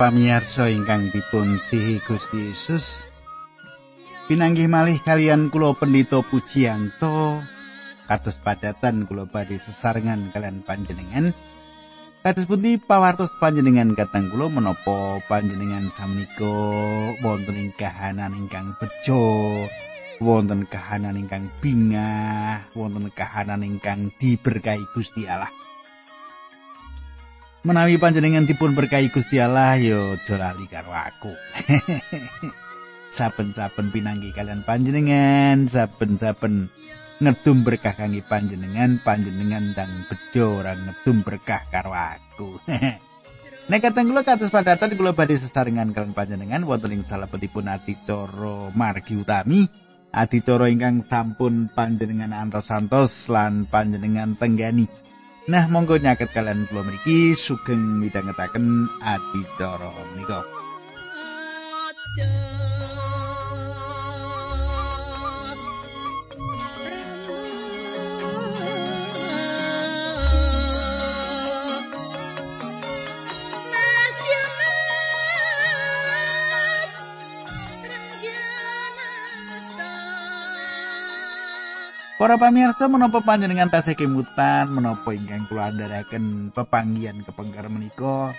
Para pamirsa ingkang dipun sihi Gusti Yesus, pinanggih malih kalian kula pendito Pujianto kados padatan kula badhe sesarengan kalian panjenengan. Kados pundi pawartos panjenengan katang kula menapa panjenengan samnika wonten ing kahanan ingkang bejo, wonten kahanan ingkang bingah, wonten kahanan ingkang diberkahi Gusti Allah. Menawi panjenengan dipun berkahi Gusti Allah yo aja lali karo aku. Saben-saben pinanggi kalian panjenengan, saben-saben ngedum berkah kangge panjenengan, panjenengan dang bejo ora ngedum berkah karo aku. Nek kateng kula kados padatan kula badhe sesarengan kalian panjenengan wonten ing salebetipun adicara margi utami adicara ingkang sampun panjenengan antos-antos lan panjenengan tenggani. Nah, monggo nyaket kalian kula mriki sugeng midhangetaken adicara menika. Para pamirsa menapa panjenengan tasih kemutan menapa ingkang kula andharaken pepanggihan kepengker menika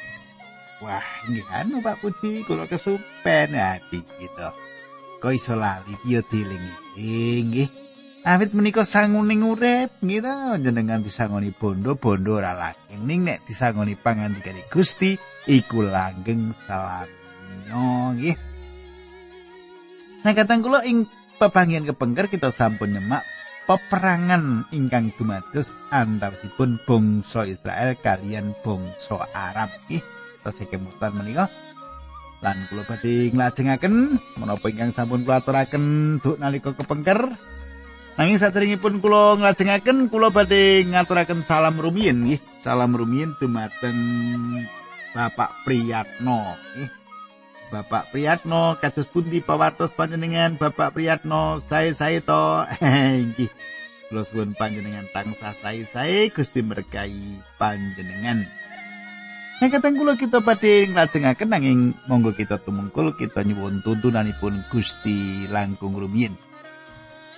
Wah, nggih anu Pak Putih, kula kesupen ati gitu. Kok iso lali yo dilingi. Nggih. Awit menika sanguning urip, gitu. Jenengan disangoni bondo, bondo ora langgeng. Ning nek disangoni pangandikane Gusti, iku langgeng salamnya, nggih. Nah, kula ing pepanggihan kepengker kita sampun nyemak peperangan ingkang dumados antawisipun bangsa Israel kalian bangsa Arab. Iki tesih kemutan menika. Lan kula badhe nglajengaken menapa ingkang sampun kula aturaken duk nalika kepengker. Nanging saderengipun kula nglajengaken kula badhe ngaturaken salam rumiyin. Nggih salam rumiyin dumateng Bapak Priyatno. Nggih Bapak Priyatno kados pundi pawartos panjenengan Bapak Priyatno? Sae-sae to. Nggih kula suwun panjenengan tansah sae-sae Gusti berkahi panjenengan. Nek kateng kula kita badhe nglajengaken nanging monggo kita tumungkul kita nyuwun tuntunanipun Gusti langkung rumiyin.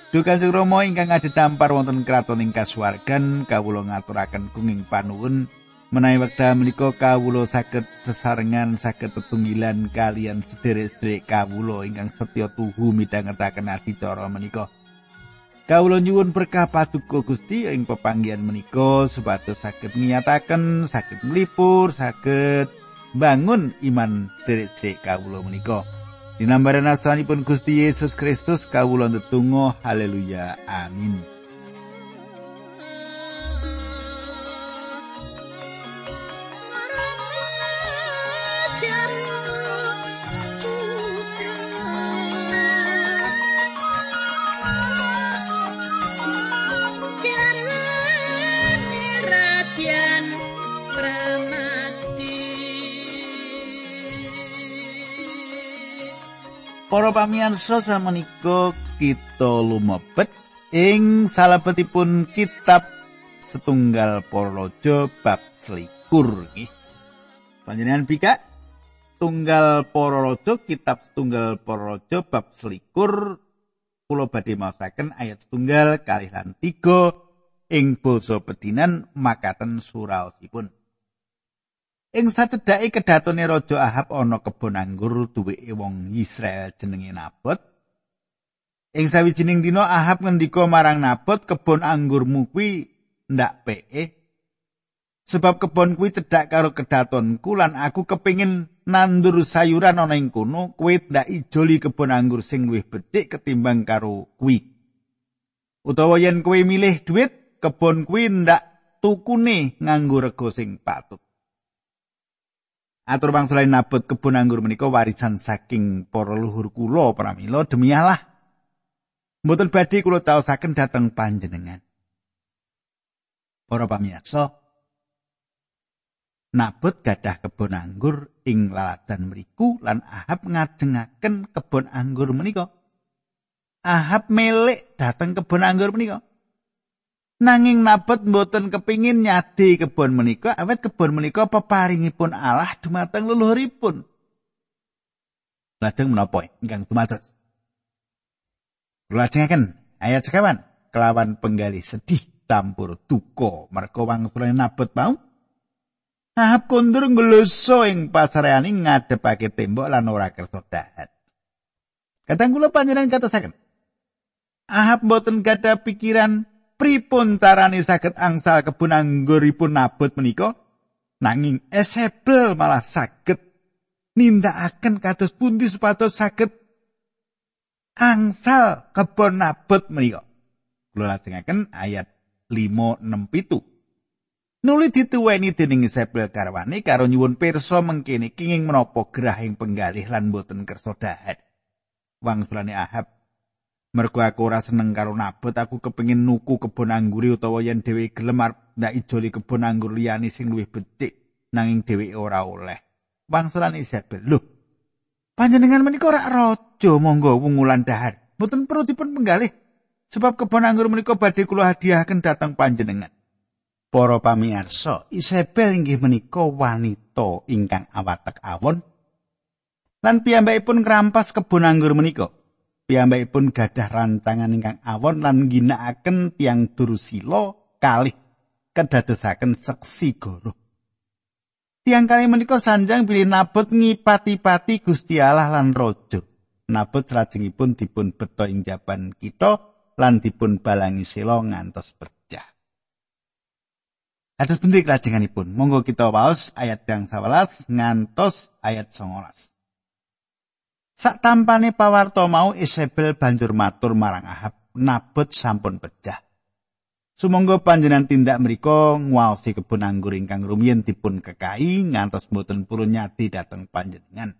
Duh Kanjeng Rama ingkang adhedhampar wonten kraton ing kasuwargan kawula ngaturaken kenging panuwun menawi wekdal menika kawula saged sesarengan saged tetunggilan kalian sederek-sederek kawula ingkang setya tuhu midhangetaken adicara menika. Kawula nyuwun berkah paduka Gusti ing pepanggihan menika supados saged nyataken, saged mlipur, saged bangun iman sederek-sederek kawula menika. Dinambaran asanipun Gusti Yesus Kristus kawula ndedonga haleluya amin. Para pamirsa samenika kita lumebet ing salebetipun kitab setunggal para raja bab selikur nggih. Panjenengan bika tunggal para raja kitab setunggal para raja bab selikur kula badhe maosaken ayat setunggal kalih lan tiga ing basa pedinan makaten suraosipun. Ing sacedhake kedatone raja Ahab ana kebon anggur duweke wong Israel jenenge Nabot. Ing sawijining dina Ahab ngendika marang Nabot kebon anggurmu kuwi ndak pee. Sebab kebon kuwi cedhak karo kedatonku lan aku kepingin nandur sayuran ana ing kono, kuwi ndak ijoli kebon anggur sing luwih becik ketimbang karo kuwi. Utawa yen kuwi milih duit, kebon kuwi ndak tukune nganggo rega sing patut. Atur bangsulain nabot kebun anggur menika warisan saking para luhur kula pramila demi Allah. Mboten badhe kula taosaken dhateng panjenengan. Para pamirsa, Nabot gadah kebun anggur ing laladan mriku lan Ahab ngajengaken kebun anggur menika. Ahab melek dhateng kebun anggur menika. Nanging nabot mboten kepingin nyadi kebon menika awet kebon menika peparingipun Allah dumateng leluhuripun. Lajeng menapa ingkang dumados? Lajengaken ayat sekawan kelawan penggali sedih campur duka merga wangsulane nabot mau Ahab kondur ngluso ing pasareane ngadepake tembok lan ora kersa dahat. Kadang kula panjenengan katasaken. Ahab mboten gadah pikiran pripun carane saged angsal kebun angguripun nabot menika nanging Esebel malah saged nindakaken kados pundi supados saged angsal kebun nabot menika kula lajengaken ayat 567 Nuli dituweni dening Isabel garwane karo nyuwun pirsa mengkene kenging menapa gerahing penggalih lan boten kersa dahat. Wangsulane Ahab Mergo aku ora seneng karo nabot, aku kepengin nuku kebon anggur utawa yen dhewe gelem arep ndak ijoli kebon anggur liyane sing luwih becik, nanging dhewe ora oleh. Wangsulan Isabel, "Lho, panjenengan menika ora raja monggo wungulan dahar. Mboten perlu dipun penggalih, sebab kebon anggur menika badhe kula hadiahken dhateng panjenengan." Para pamirsa, Isabel inggih menika wanita ingkang awatek awon lan piyambakipun ngrampas kebon anggur menika. Piyambakipun gadah rancangan ingkang awon lan ginakaken tiang Dursila kalih kedadosaken seksi goro. Tiang kali menika sanjang bilih nabot ngipati-pati Gusti Allah lan Raja. Nabot salajengipun dipun beto ing jaban kita lan dipun balangi sila ngantos berjah. Atus pundi kelajenganipun? Monggo kita waos ayat yang 11 ngantos ayat 19. Sak tampane pawarto mau Isabel banjur matur marang Ahab, nabot sampun pecah. Sumangga panjenengan tindak mriku nguwaosi kebun anggur ingkang rumiyin dipun kekai ngantos mboten purun nyati dhateng panjenengan.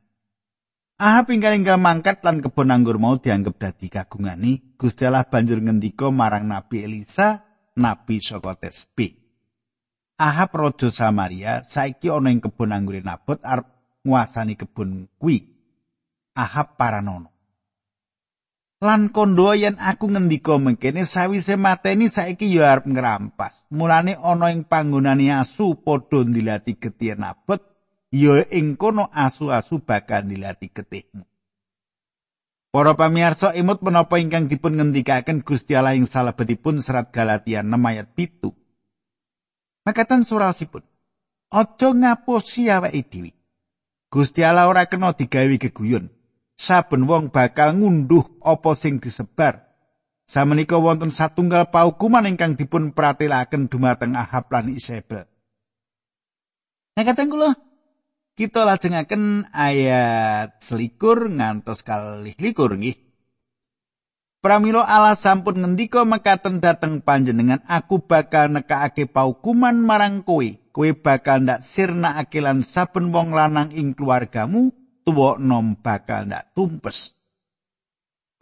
Ahab ingkang mangkat lan kebun anggur mau dianggep dadi kagungani, Gusti Allah banjur ngendika marang Nabi Elisa, nabi saka Tespi. Ahab raja Samaria saiki ana ing kebun anggur Nabot arep nguasani kebun kuwi. Ahab paranono. Lan kondo yen aku ngendika mengkene sawise mateni saiki ya arep ngrampas. Mulane ana ing panggonane asu padha ndilati getih nabot, ya ing kono asu-asu bakal ndilati getihmu. Para pamirsa imut menapa ingkang dipun ngendikaken Gusti Allah ing salebetipun serat Galatia 6 ayat 7. Makatan surasipun. Aja ngapusi awake dhewe. Gusti Allah ora kena digawe geguyon. Saben wong bakal ngunduh apa sing disebar. Samenika wonten satunggal paukuman ingkang dipun pratilaken dumateng Ahab lan Isabel. Nek kateng kula kita lajengaken ayat selikur ngantos kalih likur nggih. Pramila Allah sampun ngendika mekaten dateng panjenengan aku bakal nekakake paukuman marang kowe. Kowe bakal ndak sirnakake lan saben wong lanang ing keluargamu tuwa nom bakal ndak tumpes.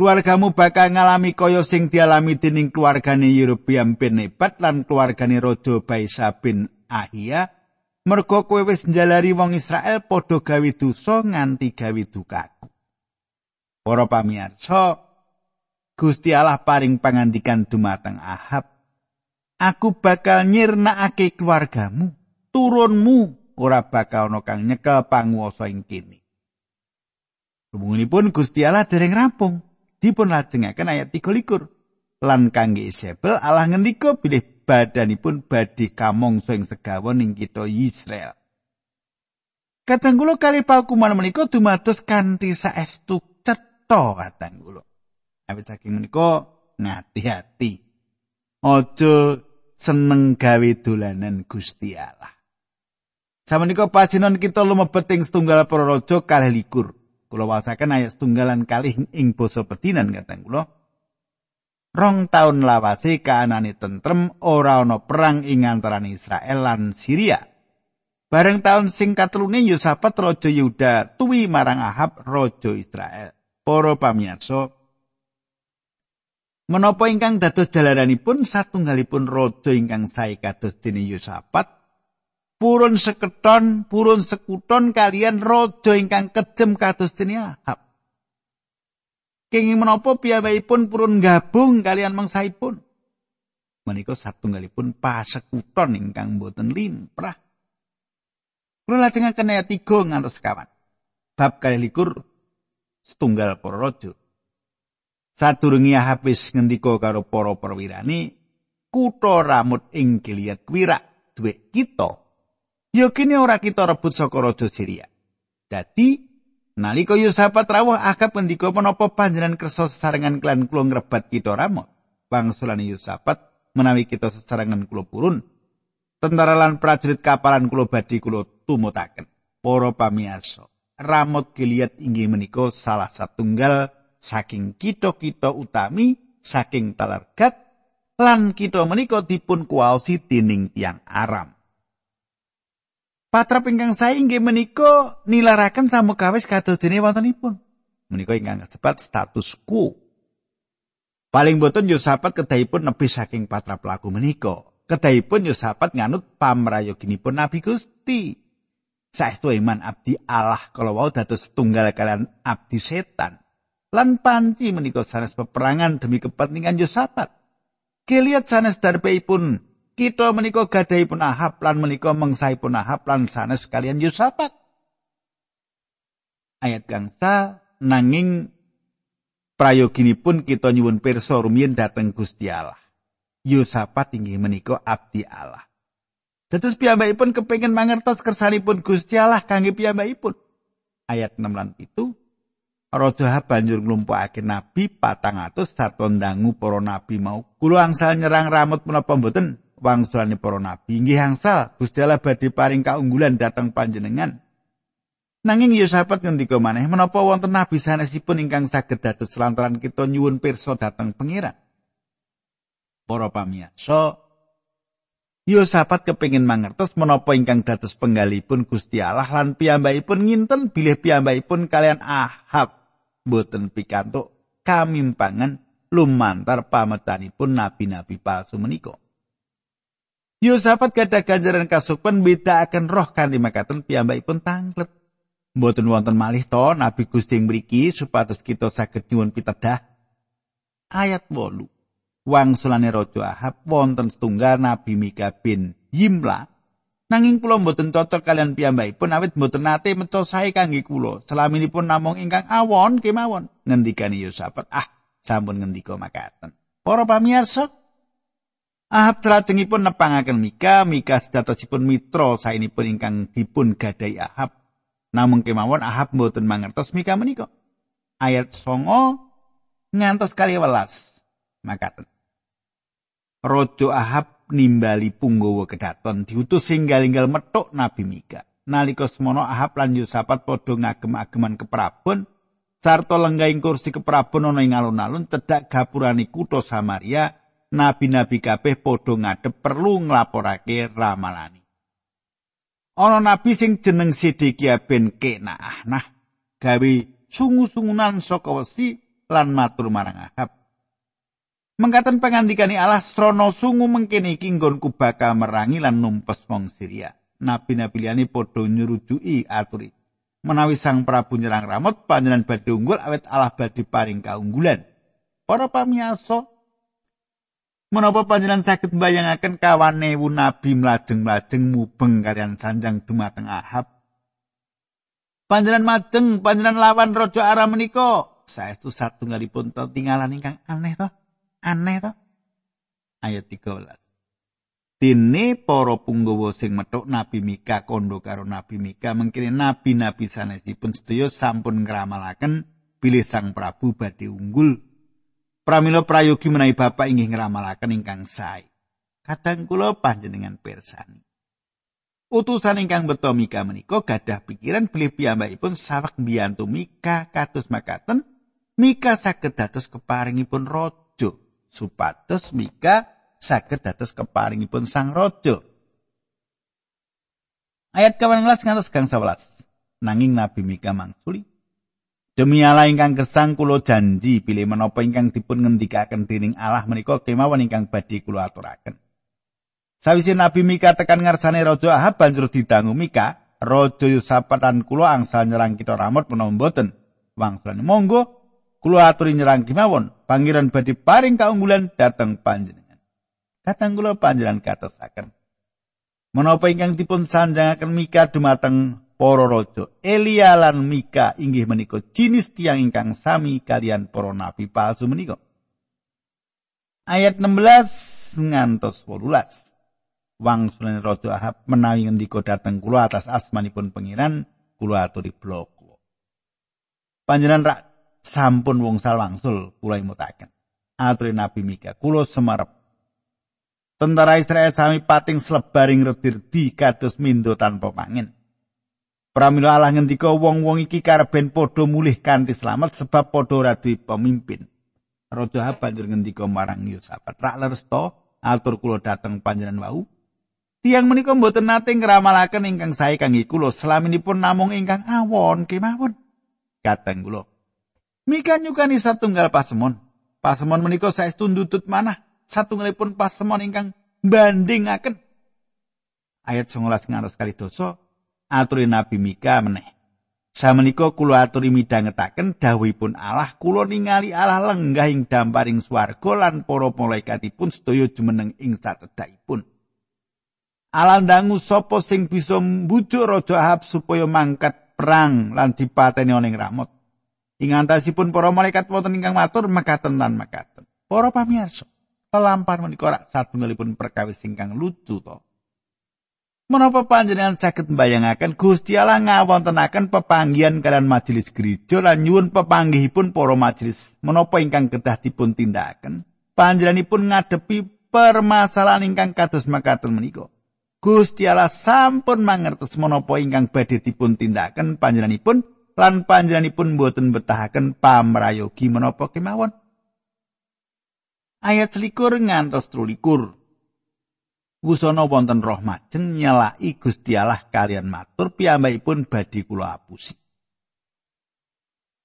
Keluargamu bakal ngalami kaya sing dialami dening keluargane Yerobiam bin Nebat lan keluargane Raja Baisa bin Ahia. Mergo kowe wis njalari wong Israel padha gawe dosa nganti gawe dukaku. Para pamirsa, Gusti Allah paring pangandikan dumateng Ahab, Aku bakal nyirnakake keluargamu, turunmu ora bakal ana kang nyekel panguwasa ing kene. Rumunipun Gusti Allah dereng rampung. Dipun lajengaken ayat 23. Lan kangge Isabel Allah ngendika bilih badanipun badhe kamangsa ing segawon ing kita Israel. Kadang kula kali paukuman menika dumados kanthi saestu cetha kadang kula. Awit saking menika ngati-ati. Aja seneng gawe dolanan Gusti Allah. Samenika pasinon kita lumebet ing setunggal para kalih likur. Kula wasaken ayat tunggalan kalih ing basa pedinan kateng kula. Rong taun lawase kaanane tentrem ora ana perang ing antarané Israel lan Syria. Bareng taun sing katelune Yosafat raja Yehuda tuwi marang Ahab raja Israel. Para pamirsa, menapa ingkang dados jalaranipun satunggalipun raja ingkang sae kados dene Yosafat purun seketon, purun sekuton kalian raja ingkang kejem kados dene Ahab. Kenging menapa piyambakipun purun gabung kalian mangsaipun? menika satunggalipun pasekuton ingkang boten limprah. Kula lajengaken ayat 3 ngantos sekawan. Bab likur setunggal para raja. Sadurunge habis ngendika karo para perwirane, kutha Ramut ing Gilead kuwirak duwe kita. Ya kene ora kita rebut saka raja Syria. Dadi nalika Yosafat rawuh akab ngendika menapa panjenengan kersa sesarengan klan kula ngrebat kita Ramut. Wangsulane Yosafat menawi kita sesarengan kula purun. Tentara lan prajurit kapalan kula badhe kula tumutaken. Para pamirsa, Ramot Gilead inggih menika salah satunggal saking kita-kita utami saking talargat lan kita menika dipun kuwaosi dening tiang Aram. Patra ingkang sae inggih menika nilaraken samukawis kados wontenipun. Menika ingkang kasebat status quo. Paling boten Yosafat kedahipun nebi saking patra pelaku menika. Kedahipun Yosafat nganut pamrayoginipun Nabi Gusti. saestu iman abdi Allah kalau wau dados setunggal kalian abdi setan lan panci menika sanes peperangan demi kepentingan Yosafat keliat sanes darbeipun kita menika gadahipun Ahab lan menika mengsaipun Ahab lan sanes kalian Yosafat ayat gangsa nanging prayoginipun kita nyuwun pirsa rumiyin dhateng Gusti Allah Yosafat inggih menika abdi Allah Dados piyambakipun kepengin mangertos kersanipun Gusti Allah kangge piyambakipun. Ayat 6 lan 7 Raja banjur nglumpukake nabi atus sarta ndangu para nabi mau. Kula angsal nyerang ramut menapa mboten wangsulane para nabi. Inggih angsal Gusti Allah badhe paring kaunggulan dhateng panjenengan. Nanging Yosafat ngendika maneh menapa wonten nabi sanesipun ingkang saged dados lantaran kita nyuwun pirsa dhateng pangeran. Para pamirsa, Yosafat kepingin mangertos menapa ingkang dados penggalipun Gusti Allah lan piyambakipun nginten bilih piyambakipun kalian Ahab boten pikantuk kamimpangan lumantar pametanipun nabi-nabi palsu menika. Yosafat gadah ganjaran kasukman beda akan roh kanthi makaten piyambakipun tanglet. Mboten wonten malih to nabi Gusti mriki supados kita saged nyuwun pitedah. Ayat 8. wangsulane raja Ahab wonten setunggal Nabi Mika bin Yimla nanging kula mboten cocok kalian piyambakipun awit mboten nate meca sae kangge kula selaminipun namung ingkang awon kemawon ngendikane Yosafat ah sampun ngendika makaten para pamirsa Ahab salajengipun nepangaken Mika Mika sejatosipun mitra saenipun ingkang dipun gadai Ahab. Namung kemawon Ahab mboten mangertos Mika menika. Ayat songo ngantos kali welas. Makaten. Raja Ahab nimbali punggawa kedaton diutus singgal-inggal metuk Nabi Mika. Nalika semono Ahab lan Yosafat padha ngagem-ageman keprabon sarta lenggahing kursi keprabon ana ing alun-alun cedhak gapurane kutha Samaria, nabi-nabi kabeh padha ngadep perlu nglaporake ramalane. Ana nabi sing jeneng Sedekia ben Kenaah gawe sungu-sungunan saka wesi lan matur marang Ahab. Mengkaten pangandikane Allah srana sungu mengkene iki nggonku bakal merangi lan numpes wong Syria. Nabi-nabi liyane padha nyurujuki aturi. Menawi Sang Prabu nyerang Ramot panjenengan badhe unggul awet Allah badhe paring kaunggulan. Para pamirsa, menapa panjenengan saged mbayangaken kawane nabi mlajeng-mlajeng mubeng kalian sanjang dumateng Ahab? Panjenengan majeng, panjenengan lawan raja Aram menika. Saestu satunggalipun tinggalan ingkang aneh toh. aneh to ayat 13 Dene para punggawa sing metuk Nabi Mika kondo karo Nabi Mika mengkene nabi-nabi sanesipun sedaya sampun ngramalaken bilih Sang Prabu badhe unggul. Pramila prayogi menawi Bapak inggih ngramalaken ingkang sae. Kadang kula panjenengan persani. Utusan ingkang beto Mika menika gadah pikiran bilih piyambakipun sawek biyantu Mika kados makaten Mika saged dados keparingipun raja supados Mika saged dados keparingipun sang raja. Ayat 18 ngantos gang 11. Nanging Nabi Mika mangsuli Demi Allah ingkang gesang kula janji pilih menapa ingkang dipun ngendikaken dening Allah menika kemawon ingkang badhe kula aturaken. Sawise Nabi Mika tekan ngarsane Raja Ahab banjur didangu Mika, Raja Yusafat lan kula angsal nyerang kita Ramot menawa mboten. Wangsulane monggo kula aturi nyerang kemawon pangeran badhe paring kaunggulan dateng panjenengan Kadang kula panjenengan katesaken. Menapa ingkang dipun sanjangaken Mika dumateng para raja Elia lan Mika inggih menika jinis tiang ingkang sami kalian para nabi palsu menika. Ayat 16 ngantos 18. Wangsulane Raja Ahab menawi ngendika dhateng kula atas asmanipun pangeran kula aturi blok Panjenengan rak sampun wong sal wangsul kula imutaken. Aturi Nabi Mika, kula semarep. Tentara Israel sami pating slebaring redir di kados mindo tanpa pangin. Pramila Allah ngendika wong-wong iki kareben padha mulih kanthi slamet sebab padha ora pemimpin. Raja banjur ngendika marang Yosafat, "Rak lersto atur kula dhateng panjenengan wau." Tiang menika mboten nate ngramalaken ingkang sae kangge kula selaminipun namung ingkang awon kemawon. Kateng kula. Mika nyukani satunggal pasemon. Pasemon menika saestu ndutut manah satunggalipun pasemon ingkang bandingaken. Ayat 19 ngantos kali dosa aturi Nabi Mika meneh. Samenika kula aturi midhangetaken dawuhipun Allah kula ningali Allah lenggah ing damparing swarga lan para malaikatipun sedaya jumeneng ing satedhakipun. Alan dangu sapa sing bisa mbujuk Raja Ahab supaya mangkat perang lan dipateni ning Ramot. Ing antasipun para malaikat wonten ingkang matur mekaten lan mekaten. Para pamirsa, kelampar menika rak satunggalipun perkawis ingkang lucu to. Menapa panjenengan saged mbayangaken Gusti Allah ngawontenaken pepanggihan kalian majelis gereja lan nyuwun pepanggihipun para majelis menapa ingkang kedah dipun tindakaken panjenenganipun ngadepi permasalahan ingkang kados makaten menika. Gusti Allah sampun mangertos menapa ingkang badhe dipun tindakaken panjenenganipun lan panjenenganipun boten betahaken pamrayogi menapa kemawon. Ayat selikur ngantos trulikur. Wusana wonten roh majeng nyelaki Gusti Allah kalian matur piyambakipun badhe kula apusi.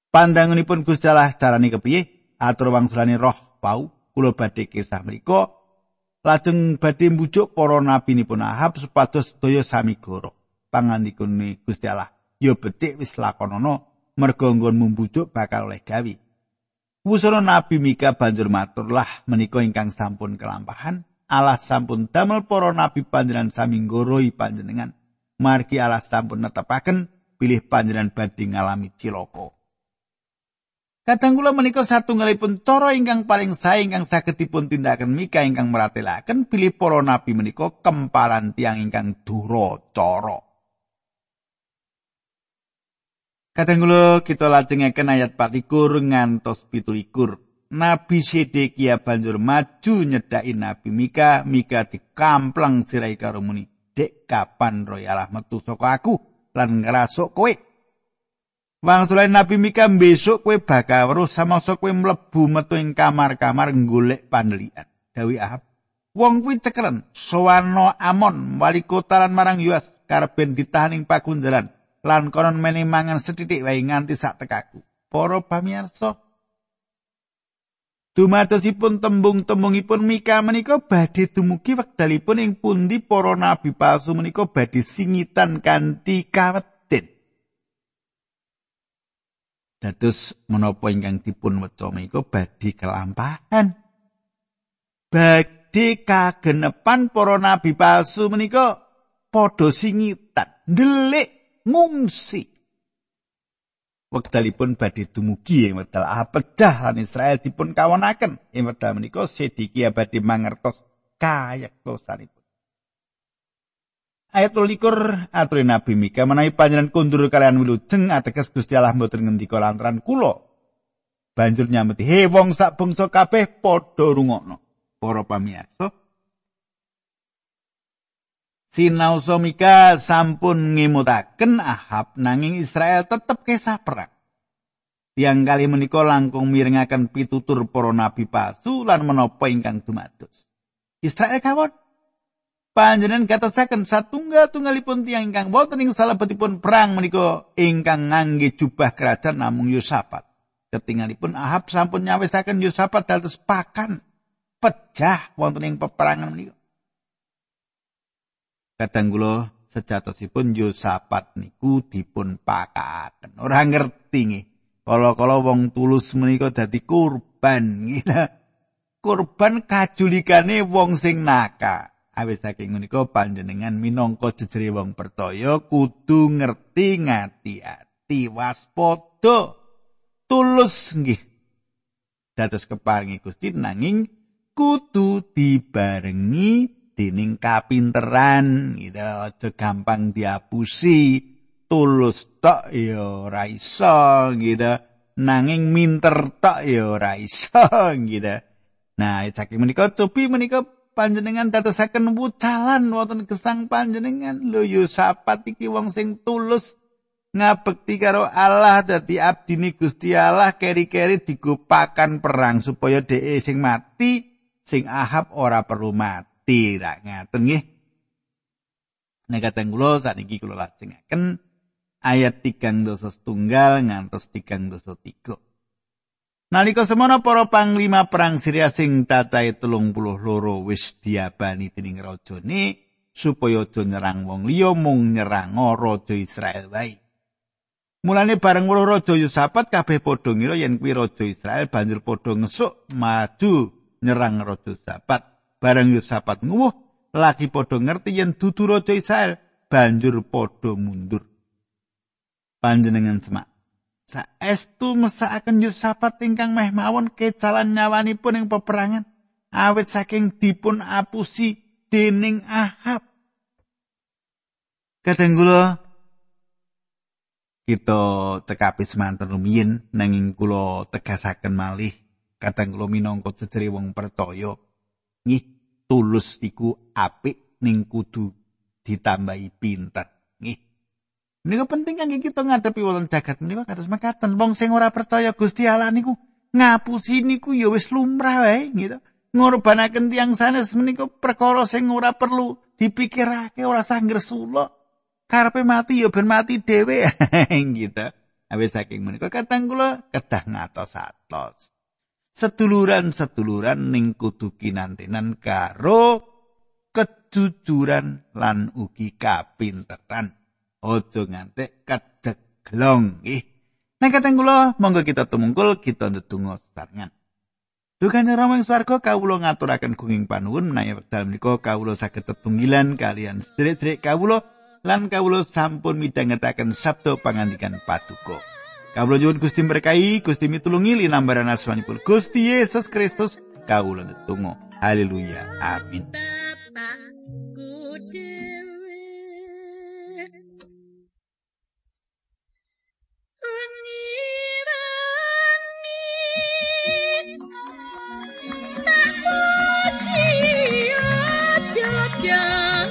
Pandangunipun Gusti Allah carane kepiye? Atur wangsulane roh pau kula badhe kisah mriku lajeng badhe mbujuk para nabinipun Ahab supados sedaya sami goro. Pangandikane Gusti Allah, "Ya becik wis lakonono, merga nggonmu mbujuk bakal oleh gawi." Wusana Nabi Mika banjur maturlah menika ingkang sampun kelampahan, Allah sampun damel para nabi panjenengan sami nggoroi panjenengan. Margi Allah sampun netepaken pilih panjenengan badhe ngalami cilaka. Kadang kula menika satunggalipun cara ingkang paling sae ingkang saged dipun tindakan mika ingkang meratelaken pilih para nabi menika kempalan tiang ingkang dura cara. Kadang kula kita lajengaken ayat 24 ngantos 17. Nabi Sedekia banjur maju nyedaki Nabi Mika, Mika dikamplang sirai karo muni, "Dek kapan royalah metu saka aku lan ngrasuk kowe?" Wangsulane Nabi Mika besok kowe bakal weruh samangsa kowe mlebu metu ing kamar-kamar golek panelian. Dawi Ahab. Wong kuwi cekelen Sowarno Amon wali kota marang Yuas karben ditahan ing pakunjaran lan konon meni mangan sethithik wae nganti sak tekaku. Para pamirsa Dumatosipun tembung-tembungipun Mika menika badhe dumugi wekdalipun ing pundi para nabi palsu menika badhe singitan kanthi kawet Dados menapa ingkang dipun weca menika badhe kelampahan. Badhe kagenepan para nabi palsu menika padha singitan, ndelik ngungsi. Wekdalipun badhe dumugi ing wekdal pecah lan Israel dipun kawonaken. Ing wekdal menika Sedekia badhe mangertos kayektosanipun. ayat 12 aturi Nabi Mika menawi panjenengan kundur kalian wilujeng ateges Gusti Allah mboten ngendika lantaran kula. Banjur nyameti he wong sak bangsa kabeh padha rungokno. Para pamirsa Sinausa Mika sampun ngemutaken Ahab nanging Israel tetep kesah perang. Tiang kali menika langkung mirengaken pitutur para nabi palsu lan menapa ingkang dumados. Israel kawon panjenengan katasaken satunggal-tunggalipun tiang ingkang wonten ing salebetipun perang menika ingkang ngangge jubah kerajaan namung Yosafat. Ketinggalipun Ahab sampun nyawisaken Yosafat dados pakan pecah wonten ing peperangan menika. Kadang kula sejatosipun Yosafat niku dipun pakaken. Ora ngerti nggih. Kala-kala wong tulus menika dadi kurban. kurban kajulikane wong sing naka. Awis saking menika panjenengan minangka jejere wong percaya kudu ngerti ngati-ati waspada tulus nggih. Dados keparingi Gusti nanging kudu dibarengi dening kapinteran. Gitu aja gampang diapusi. Tulus tok ya ora iso gitu. Nanging minter tok ya ora iso gitu. Nah saking menika cobi menika panjenengan dadosaken wucalan wonten gesang panjenengan. Lho yo sapat iki wong sing tulus ngabekti karo Allah dadi abdini Gusti Allah keri-keri digupakan perang supaya dhek sing mati sing Ahab ora perlu mati ra ngaten nggih nek kateng kula sakniki kula lajengaken ayat 3 dosa setunggal ngantos 3 dosa 3 Nalika semana para panglima perang Syria sing cacahe 32 wis diabani dening rajane supaya aja nyerang wong liya mung nyerang raja Israel wae. Mulane bareng weruh raja Yusafat kabeh padha ngira yen kuwi raja Israel banjur padha ngesuk maju nyerang raja Yusafat. Bareng Yusafat nguwuh lagi padha ngerti yen dudu raja Israel banjur padha mundur. Panjenengan semak saestu mesakaken Yusafat ingkang meh mawon kecalan nyawanipun ing peperangan awit saking dipun apusi dening Ahab. Kadang kula kita cekapi semanten rumiyin nanging kula tegasaken malih kadang kula minangka jejere wong percaya ngih tulus iku apik ning kudu ditambahi pinter ngih Niku penting kangge kita ngadepi wonten jagat menika kados mekaten. Wong sing ora percaya Gusti Allah niku ngapusi niku ya wis lumrah wae gitu. Ngorbanaken tiang sanes menika perkara sing ora perlu dipikirake ora sah ngresula. Karepe mati ya ben mati dhewe gitu. Awis saking menika katang kula kedah ngatos-atos. Seduluran-seduluran ning kudu kinantenan karo kejujuran lan ugi kapinteran. aja ngantek kadeglong nggih nek kateng kula monggo kita tumungkul kita ndedonga sesarengan Dukane Rama ing swarga kawula ngaturaken gunging panuwun menawi wekdal menika kawula saged tetunggilan kalian sedherek-sedherek kawula lan kawula sampun midhangetaken sabda pangandikan paduka. Kawula nyuwun Gusti berkahi, Gusti mitulungi linambaran asmanipun Gusti Yesus Kristus kawula ndedonga. Haleluya. Amin. Yeah.